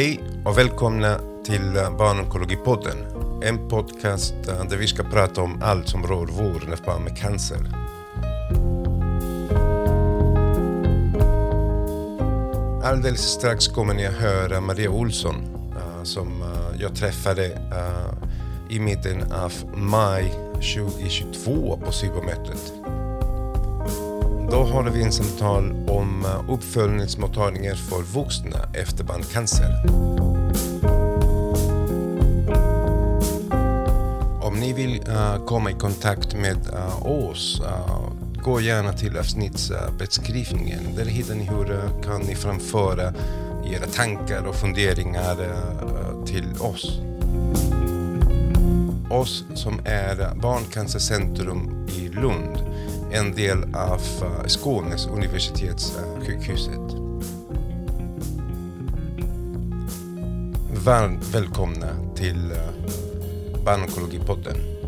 Hej och välkomna till Barnonkologipodden. En podcast eh, där vi ska prata om allt som rör vården av barn med cancer. Alldeles strax kommer ni att höra Maria Olsson eh, som eh, jag träffade i mitten av maj 2022 på Cybermötet. Då har vi en samtal om eh, uppföljningsmottagningar för vuxna efter barncancer. Om ni vill eh, komma i kontakt med eh, oss, gå gärna till avsnittsbeskrivningen. Där hittar ni hur kan ni framföra era tankar och funderingar till oss. Oss som är Barncancercentrum i Lund en del av eh, Skånes universitetssjukhuset. Varmt välkomna till eh, Barnonkologipodden.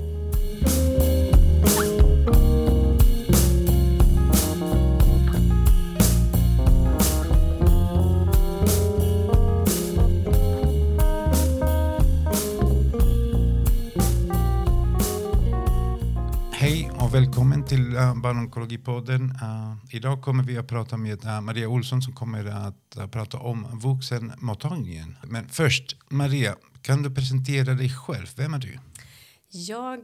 Barnonkologi podden. Barnonkologipodden. Uh, idag kommer vi att prata med uh, Maria Olsson som kommer att uh, prata om vuxenmottagningen. Men först, Maria, kan du presentera dig själv? Vem är du? Jag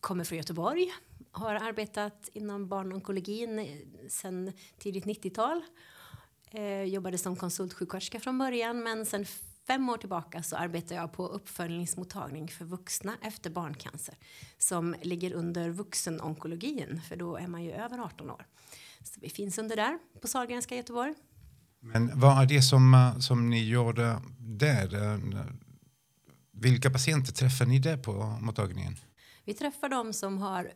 kommer från Göteborg, har arbetat inom barnonkologin sedan tidigt 90-tal. Jobbade som konsultsjuksköterska från början men sen fem år tillbaka så arbetar jag på uppföljningsmottagning för vuxna efter barncancer som ligger under vuxenonkologin för då är man ju över 18 år. Så vi finns under där på Sahlgrenska Göteborg. Men vad är det som, som ni gör där? Vilka patienter träffar ni där på mottagningen? Vi träffar de som har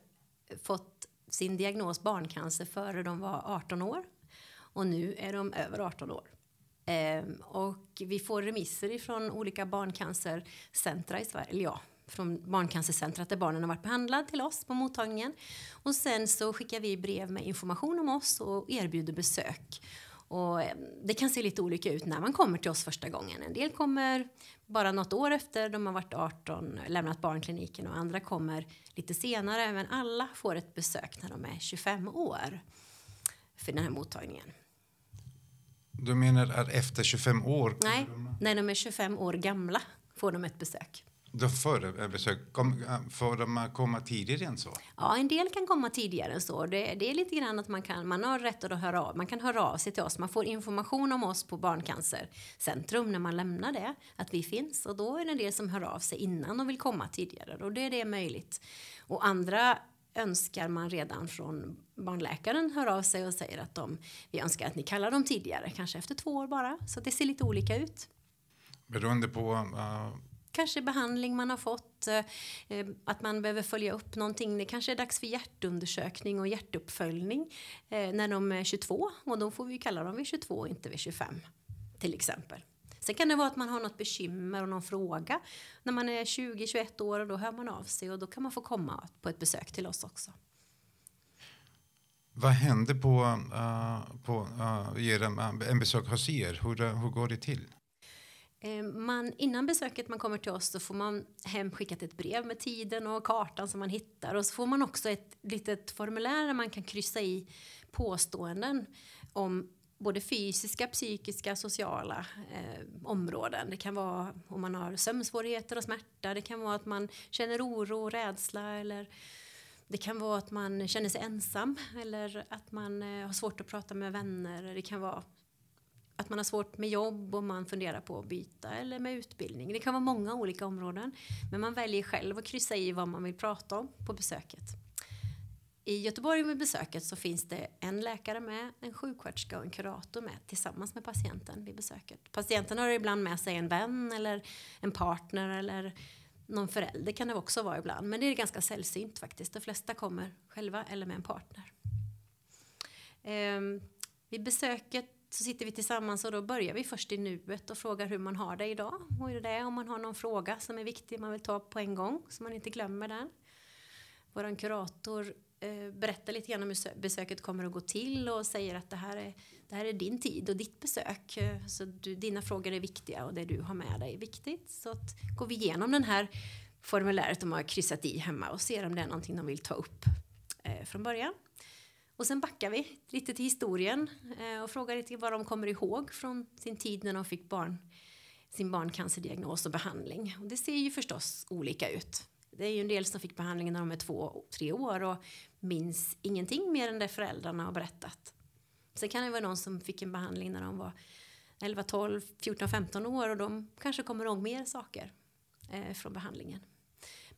fått sin diagnos barncancer före de var 18 år och nu är de över 18 år. Ehm, och vi får remisser ifrån olika barncancercentra i Sverige, eller ja, från barncancercentrat där barnen har varit behandlade till oss på mottagningen. Och sen så skickar vi brev med information om oss och erbjuder besök. Och ehm, det kan se lite olika ut när man kommer till oss första gången. En del kommer bara något år efter de har varit 18, lämnat barnkliniken och andra kommer lite senare. Men alla får ett besök när de är 25 år för den här mottagningen. Du menar att efter 25 år? Nej, när de är 25 år gamla får de ett besök. Då får, besök. får de komma tidigare än så? Ja, en del kan komma tidigare än så. Det, det, är lite grann att man kan, man har rätt att höra av, man kan höra av sig till oss. Man får information om oss på Barncancercentrum när man lämnar det, att vi finns. Och då är det en del som hör av sig innan och vill komma tidigare. Och det är det möjligt. Och andra önskar man redan från barnläkaren hör av sig och säger att de, vi önskar att ni kallar dem tidigare, kanske efter två år bara. Så det ser lite olika ut. Beroende på? Uh... Kanske behandling man har fått, uh, att man behöver följa upp någonting. Det kanske är dags för hjärtundersökning och hjärtuppföljning uh, när de är 22 och då får vi kalla dem vid 22 och inte vid 25 till exempel. Sen kan det vara att man har något bekymmer och någon fråga när man är 20-21 år och då hör man av sig och då kan man få komma på ett besök till oss också. Vad händer på, uh, på uh, er, uh, en besök hos er? Hur, hur går det till? Man, innan besöket man kommer till oss så får man hemskickat ett brev med tiden och kartan som man hittar och så får man också ett litet formulär där man kan kryssa i påståenden om både fysiska, psykiska, sociala eh, områden. Det kan vara om man har sömnsvårigheter och smärta. Det kan vara att man känner oro och rädsla eller det kan vara att man känner sig ensam eller att man eh, har svårt att prata med vänner. Det kan vara att man har svårt med jobb och man funderar på att byta eller med utbildning. Det kan vara många olika områden. Men man väljer själv att kryssa i vad man vill prata om på besöket. I Göteborg med besöket så finns det en läkare med, en sjuksköterska och en kurator med tillsammans med patienten vid besöket. Patienten har ibland med sig en vän eller en partner eller någon förälder kan det också vara ibland. Men det är ganska sällsynt faktiskt. De flesta kommer själva eller med en partner. Ehm, vid besöket så sitter vi tillsammans och då börjar vi först i nuet och frågar hur man har det idag. Och är det om man har någon fråga som är viktig man vill ta på en gång så man inte glömmer den. Vår kurator Eh, berättar lite grann om hur besöket kommer att gå till och säger att det här är det här är din tid och ditt besök. Eh, så du, dina frågor är viktiga och det du har med dig är viktigt. Så att, går vi igenom den här formuläret de har kryssat i hemma och ser om det är någonting de vill ta upp eh, från början. Och sen backar vi lite till historien eh, och frågar lite vad de kommer ihåg från sin tid när de fick barn, sin barncancerdiagnos och behandling. Och det ser ju förstås olika ut. Det är ju en del som fick behandling när de är två, tre år och minns ingenting mer än det föräldrarna har berättat. Sen kan det vara någon som fick en behandling när de var 11, 12, 14, 15 år och de kanske kommer ihåg mer saker eh, från behandlingen.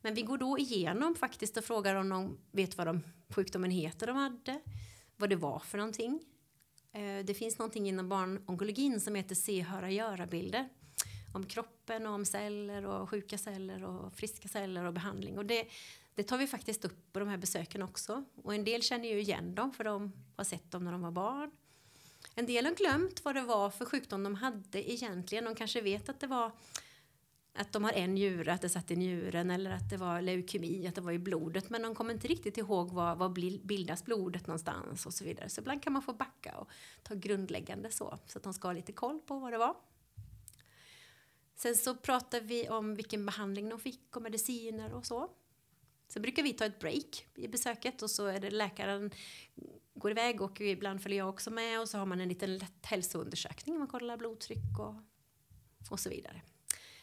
Men vi går då igenom faktiskt och frågar om de vet vad de, sjukdomen heter de hade, vad det var för någonting. Eh, det finns någonting inom barnonkologin som heter se, höra, göra-bilder om kroppen och om celler och sjuka celler och friska celler och behandling. Och det, det tar vi faktiskt upp på de här besöken också. Och en del känner ju igen dem för de har sett dem när de var barn. En del har glömt vad det var för sjukdom de hade egentligen. De kanske vet att det var att de har en njure, att det satt i njuren eller att det var leukemi, att det var i blodet. Men de kommer inte riktigt ihåg var, var bildas blodet någonstans och så vidare. Så ibland kan man få backa och ta grundläggande så, så att de ska ha lite koll på vad det var. Sen så pratar vi om vilken behandling de fick och mediciner och så. Sen brukar vi ta ett break i besöket och så är det läkaren går iväg och ibland följer jag också med och så har man en liten lätt hälsoundersökning. Man kollar blodtryck och, och så vidare.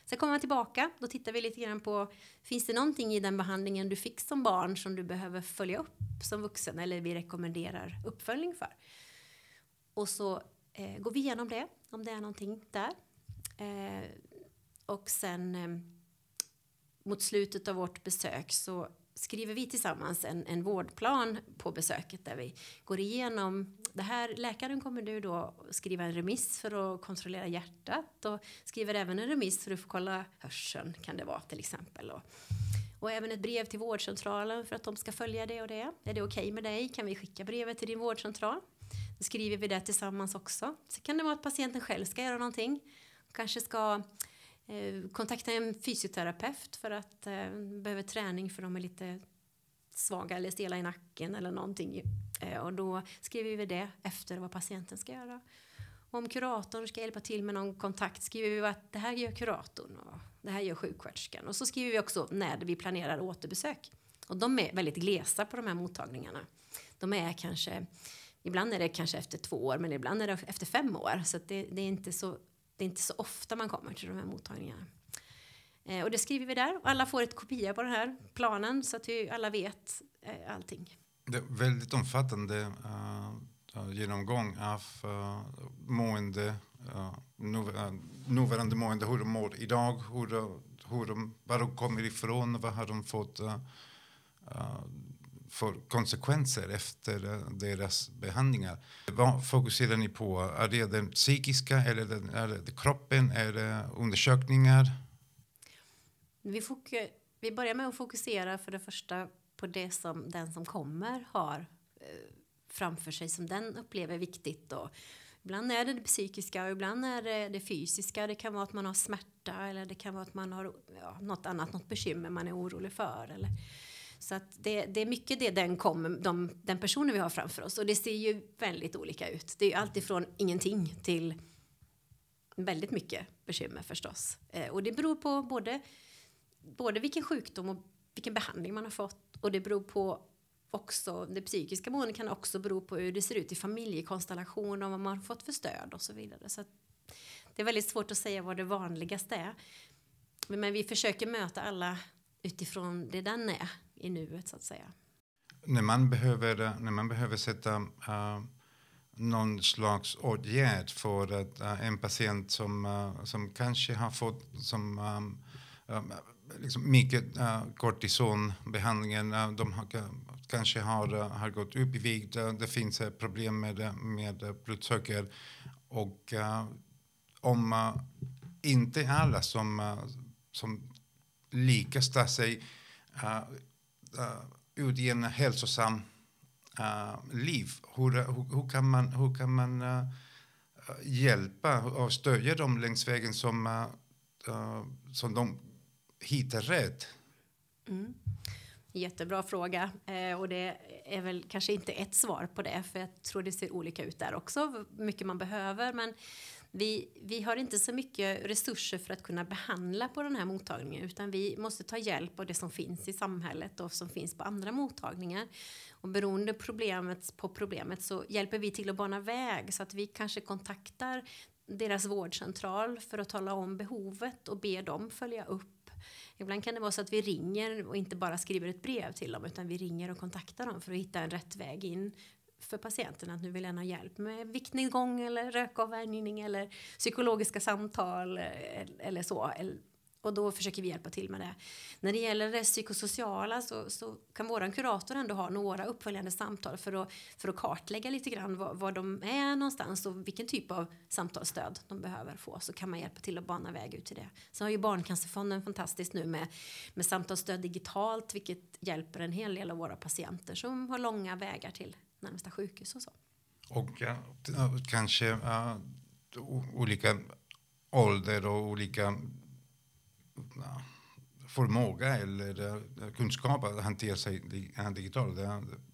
Sen kommer man tillbaka, då tittar vi lite grann på finns det någonting i den behandlingen du fick som barn som du behöver följa upp som vuxen eller vi rekommenderar uppföljning för. Och så eh, går vi igenom det, om det är någonting där. Eh, och sen eh, mot slutet av vårt besök så skriver vi tillsammans en, en vårdplan på besöket där vi går igenom det här, läkaren kommer nu då skriva en remiss för att kontrollera hjärtat och skriver även en remiss för att få kolla hörseln kan det vara till exempel. Och, och även ett brev till vårdcentralen för att de ska följa det och det. Är det okej okay med dig? Kan vi skicka brevet till din vårdcentral? Då skriver vi det tillsammans också. Så kan det vara att patienten själv ska göra någonting. Kanske ska Eh, kontakta en fysioterapeut för att eh, behöver träning för de är lite svaga eller stela i nacken eller någonting. Eh, och då skriver vi det efter vad patienten ska göra. Om kuratorn ska hjälpa till med någon kontakt skriver vi att det här gör kuratorn och det här gör sjuksköterskan. Och så skriver vi också när vi planerar återbesök. Och de är väldigt glesa på de här mottagningarna. De är kanske, ibland är det kanske efter två år men ibland är det efter fem år. Så det, det, är inte så, det är inte så ofta man kommer till de här mottagningarna. Eh, och det skriver vi där. Och Alla får ett kopia på den här planen så att vi alla vet eh, allting. Det är väldigt omfattande uh, genomgång av uh, mående, uh, nuvarande mående, hur de mår idag, hur, hur de, var de kommer ifrån, vad har de fått uh, får konsekvenser efter deras behandlingar. Vad fokuserar ni på? Är det den psykiska eller den, är det kroppen? Är det undersökningar? Vi, fokus, vi börjar med att fokusera för det första på det som den som kommer har eh, framför sig som den upplever viktigt. Och ibland är det det psykiska och ibland är det det fysiska. Det kan vara att man har smärta eller det kan vara att man har ja, något annat, något bekymmer man är orolig för. Eller, så att det, det är mycket det den, kom, de, den personen vi har framför oss och det ser ju väldigt olika ut. Det är ju alltifrån ingenting till väldigt mycket bekymmer förstås. Eh, och det beror på både både vilken sjukdom och vilken behandling man har fått och det beror på också, det psykiska måendet kan också bero på hur det ser ut i familjekonstellation och vad man har fått för stöd och så vidare. Så det är väldigt svårt att säga vad det vanligaste är. Men vi försöker möta alla utifrån det den är i nuet så att säga. När man behöver, när man behöver sätta uh, någon slags åtgärd för att, uh, en patient som, uh, som kanske har fått som um, um, liksom mycket uh, kortisonbehandlingen. Uh, de har, kanske har, uh, har gått upp i vikt. Uh, det finns uh, problem med, med blodsocker. Och om inte alla som, som lyckas ta sig Eh, ut i en hälsosam eh, liv, hur, hur, hur, kan man, hur kan man eh, hjälpa och stödja dem längs vägen som, som de hittar rätt. Mm. Jättebra fråga eh, och det är väl kanske inte ett svar på det för jag tror det ser olika ut där också, mycket man behöver men vi, vi har inte så mycket resurser för att kunna behandla på den här mottagningen utan vi måste ta hjälp av det som finns i samhället och som finns på andra mottagningar. Och beroende problemet på problemet så hjälper vi till att bana väg så att vi kanske kontaktar deras vårdcentral för att tala om behovet och be dem följa upp. Ibland kan det vara så att vi ringer och inte bara skriver ett brev till dem utan vi ringer och kontaktar dem för att hitta en rätt väg in för patienten att nu vill en ha hjälp med viktnedgång eller rökavvänjning eller psykologiska samtal eh, eller så. Och då försöker vi hjälpa till med det. När det gäller det psykosociala så, så kan våran kurator ändå ha några uppföljande samtal för att, för att kartlägga lite grann var, var de är någonstans och vilken typ av samtalsstöd de behöver få. Så kan man hjälpa till att bana väg ut till det. Sen har ju Barncancerfonden fantastiskt nu med, med samtalsstöd digitalt vilket hjälper en hel del av våra patienter som har långa vägar till närmsta sjukhus och så. Och ja, kanske uh, olika ålder och olika ja, förmåga eller uh, kunskap att hantera sig digitalt.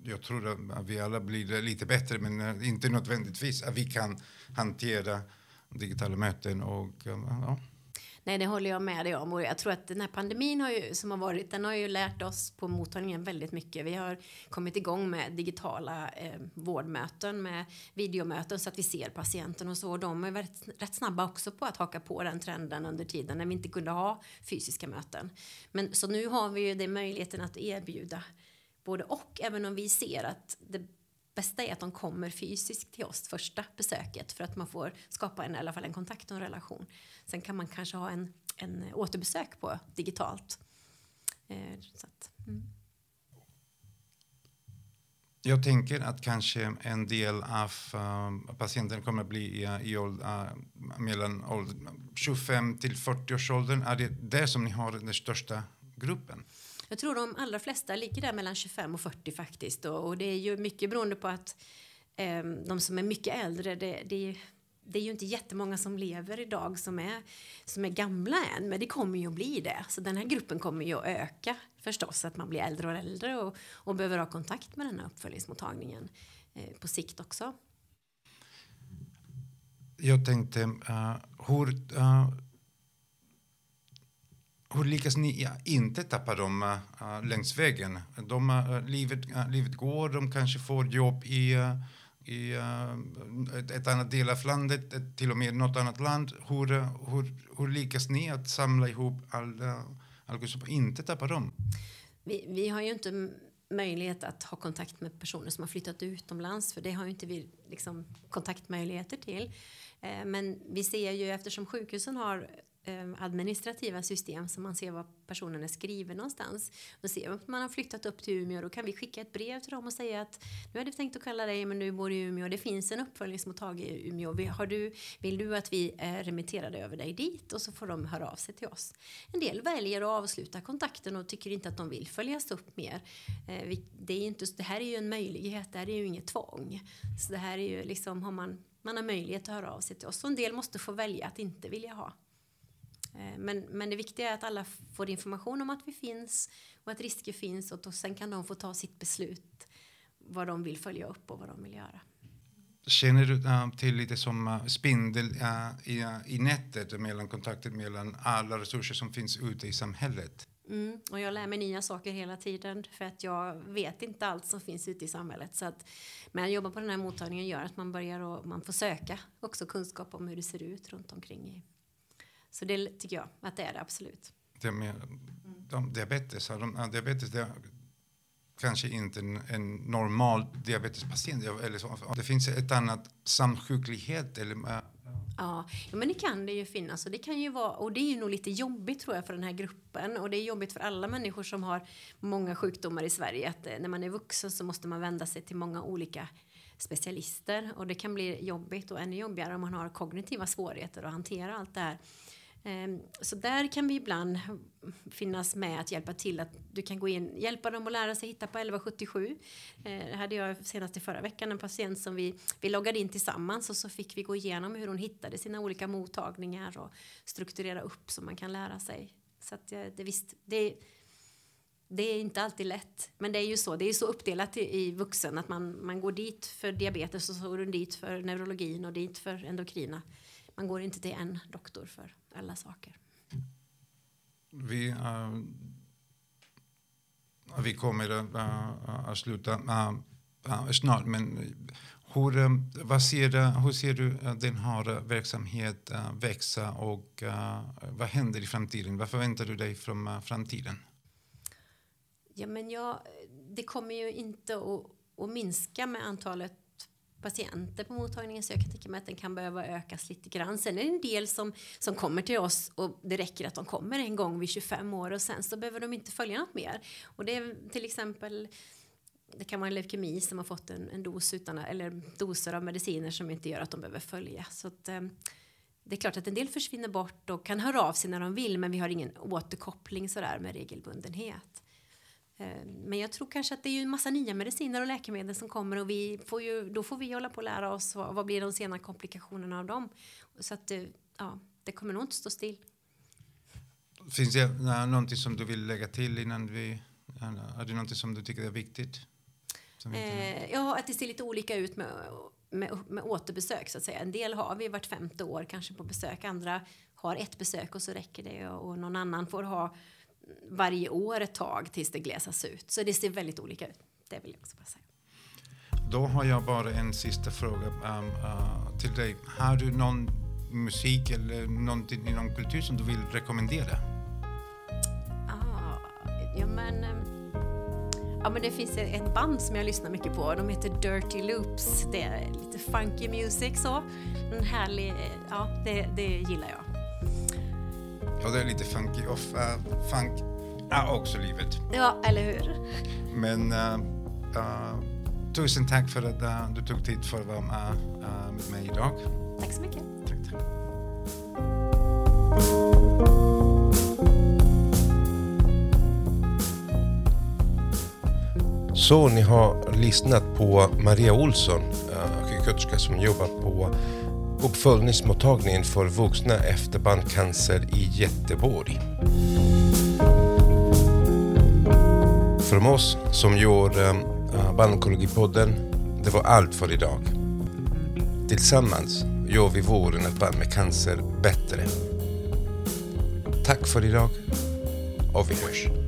Jag tror att vi alla blir lite bättre men inte nödvändigtvis att vi kan hantera digitala möten och ja. Nej, det håller jag med dig om. Och jag tror att den här pandemin har ju, som har varit, den har ju lärt oss på mottagningen väldigt mycket. Vi har kommit igång med digitala eh, vårdmöten, med videomöten så att vi ser patienten och så. Och de är rätt, rätt snabba också på att haka på den trenden under tiden när vi inte kunde ha fysiska möten. Men så nu har vi ju den möjligheten att erbjuda både och, även om vi ser att det bästa är att de kommer fysiskt till oss första besöket för att man får skapa en, i alla fall en kontakt och en relation. Sen kan man kanske ha en, en återbesök på digitalt. Eh, att, mm. Jag tänker att kanske en del av eh, uh, patienterna kommer att bli i, i uh, mellan 25 till 40 års åldern. Är det där som ni har den största gruppen? Jag tror de allra flesta ligger där mellan 25 och 40 faktiskt. Och, och det är ju mycket beroende på att eh, de som är mycket äldre, det, det, är, det är ju inte jättemånga som lever idag som är, som är gamla än, men det kommer ju att bli det. Så den här gruppen kommer ju att öka förstås, att man blir äldre och äldre och, och behöver ha kontakt med den här uppföljningsmottagningen eh, på sikt också. Jag tänkte, uh, hur, uh, hur lyckas ni inte tappa dem uh, längs vägen? De, uh, livet, uh, livet går, de kanske får jobb i, i ett, ett annat del av landet, till och med något annat land. Hur, hur, hur lyckas ni att samla ihop alla, kunskap och inte tappa dem? Vi, vi har ju inte möjlighet att ha kontakt med personer som har flyttat utomlands för det har ju inte vi liksom kontaktmöjligheter till. Men vi ser ju eftersom sjukhusen har Eh, administrativa system så man ser var personen är skriven någonstans. Då ser man att man har flyttat upp till Umeå då kan vi skicka ett brev till dem och säga att nu hade vi tänkt att kalla dig men du bor i Umeå det finns en uppföljningsmottagning i Umeå. Har du, vill du att vi eh, remitterar över dig dit? Och så får de höra av sig till oss. En del väljer att avsluta kontakten och tycker inte att de vill följas upp mer. Eh, det, är inte, det här är ju en möjlighet, det här är ju inget tvång. Så det här är ju liksom, har man, man har möjlighet att höra av sig till oss. Och en del måste få välja att inte vilja ha. Eh, men, men det viktiga är att alla får information om att vi finns och att risker finns och då, sen kan de få ta sitt beslut vad de vill följa upp och vad de vill göra. Känner du uh, till lite som uh, spindel uh, i, i nätet mellan kontakten mellan alla resurser som finns ute i samhället? Mm, och jag lär mig nya saker hela tiden för att jag vet inte allt som finns ute i samhället. Så att, men att jobba på den här mottagningen gör att man börjar och man får söka också kunskap om hur det ser ut runt omkring i så det tycker jag att det är det absolut. Det med, de, diabetes, de, diabetes det är kanske inte en, en normal diabetespatient. Eller så. Det finns ett annat samsjuklighet. Eller, Ja, men det kan det ju finnas och det kan ju vara och det är ju nog lite jobbigt tror jag för den här gruppen och det är jobbigt för alla människor som har många sjukdomar i Sverige att eh, när man är vuxen så måste man vända sig till många olika specialister och det kan bli jobbigt och ännu jobbigare om man har kognitiva svårigheter att hantera allt det här. Ehm, så där kan vi ibland finnas med att hjälpa till att du kan gå in, hjälpa dem att lära sig hitta på 1177. Ehm, det hade jag senast i förra veckan en patient som vi, vi loggade in tillsammans och så fick vi gå igenom hur hon hittade sina olika mottagningar och strukturera upp så man kan lära sig. Så att eh, det, visst, det, det är inte alltid lätt. Men det är ju så, det är så uppdelat i, i vuxen att man, man går dit för diabetes och så går du dit för neurologin och dit för endokrina. Man går inte till en doktor för alla saker. Vi, uh, vi kommer uh, att sluta uh, snart, men hur, vad ser, hur ser du den här verksamheten växa och vad händer i framtiden? Vad förväntar du dig från framtiden? Ja, men jag, det kommer ju inte att, att minska med antalet patienter på mottagningen så jag kan tänka mig att den kan behöva ökas lite grann. Sen är det en del som, som kommer till oss och det räcker att de kommer en gång vid 25 år och sen så behöver de inte följa något mer. Och det är till exempel det kan vara en leukemi som har fått en, en dos utan, eller doser av mediciner som inte gör att de behöver följa. Så att, eh, det är klart att en del försvinner bort och kan höra av sig när de vill men vi har ingen återkoppling sådär med regelbundenhet. Eh, men jag tror kanske att det är ju en massa nya mediciner och läkemedel som kommer och vi får ju, då får vi hålla på och lära oss vad, vad blir de sena komplikationerna av dem. Så att det, ja, det kommer nog inte stå still. Finns det någonting som du vill lägga till innan vi... Är det någonting som du tycker är viktigt? Eh, ja, att det ser lite olika ut med, med, med återbesök så att säga. En del har vi vart femte år kanske på besök. Andra har ett besök och så räcker det och någon annan får ha varje år ett tag tills det glesas ut. Så det ser väldigt olika ut. Det vill jag också bara säga. Då har jag bara en sista fråga um, uh, till dig. Har du någon musik eller någonting inom kultur som du vill rekommendera? Ah, ja, men, um, ja, men det finns ett band som jag lyssnar mycket på. De heter Dirty Loops. Det är lite funky music så. En härlig, ja, det, det gillar jag. Ja, det är lite funky och uh, funk är också livet. Ja, eller hur? Men uh, uh, tusen tack för att uh, du tog tid för att vara med, med mig idag. Tack så mycket. Tack, tack. Så ni har lyssnat på Maria Olsson, sjuksköterska som jobbar på uppföljningsmottagningen för vuxna efter bandcancer i Göteborg. Från oss som gör eh, Barnonkologipodden, det var allt för idag. Tillsammans gör vi våren ett barn med cancer bättre. Tack för idag och vi hörs.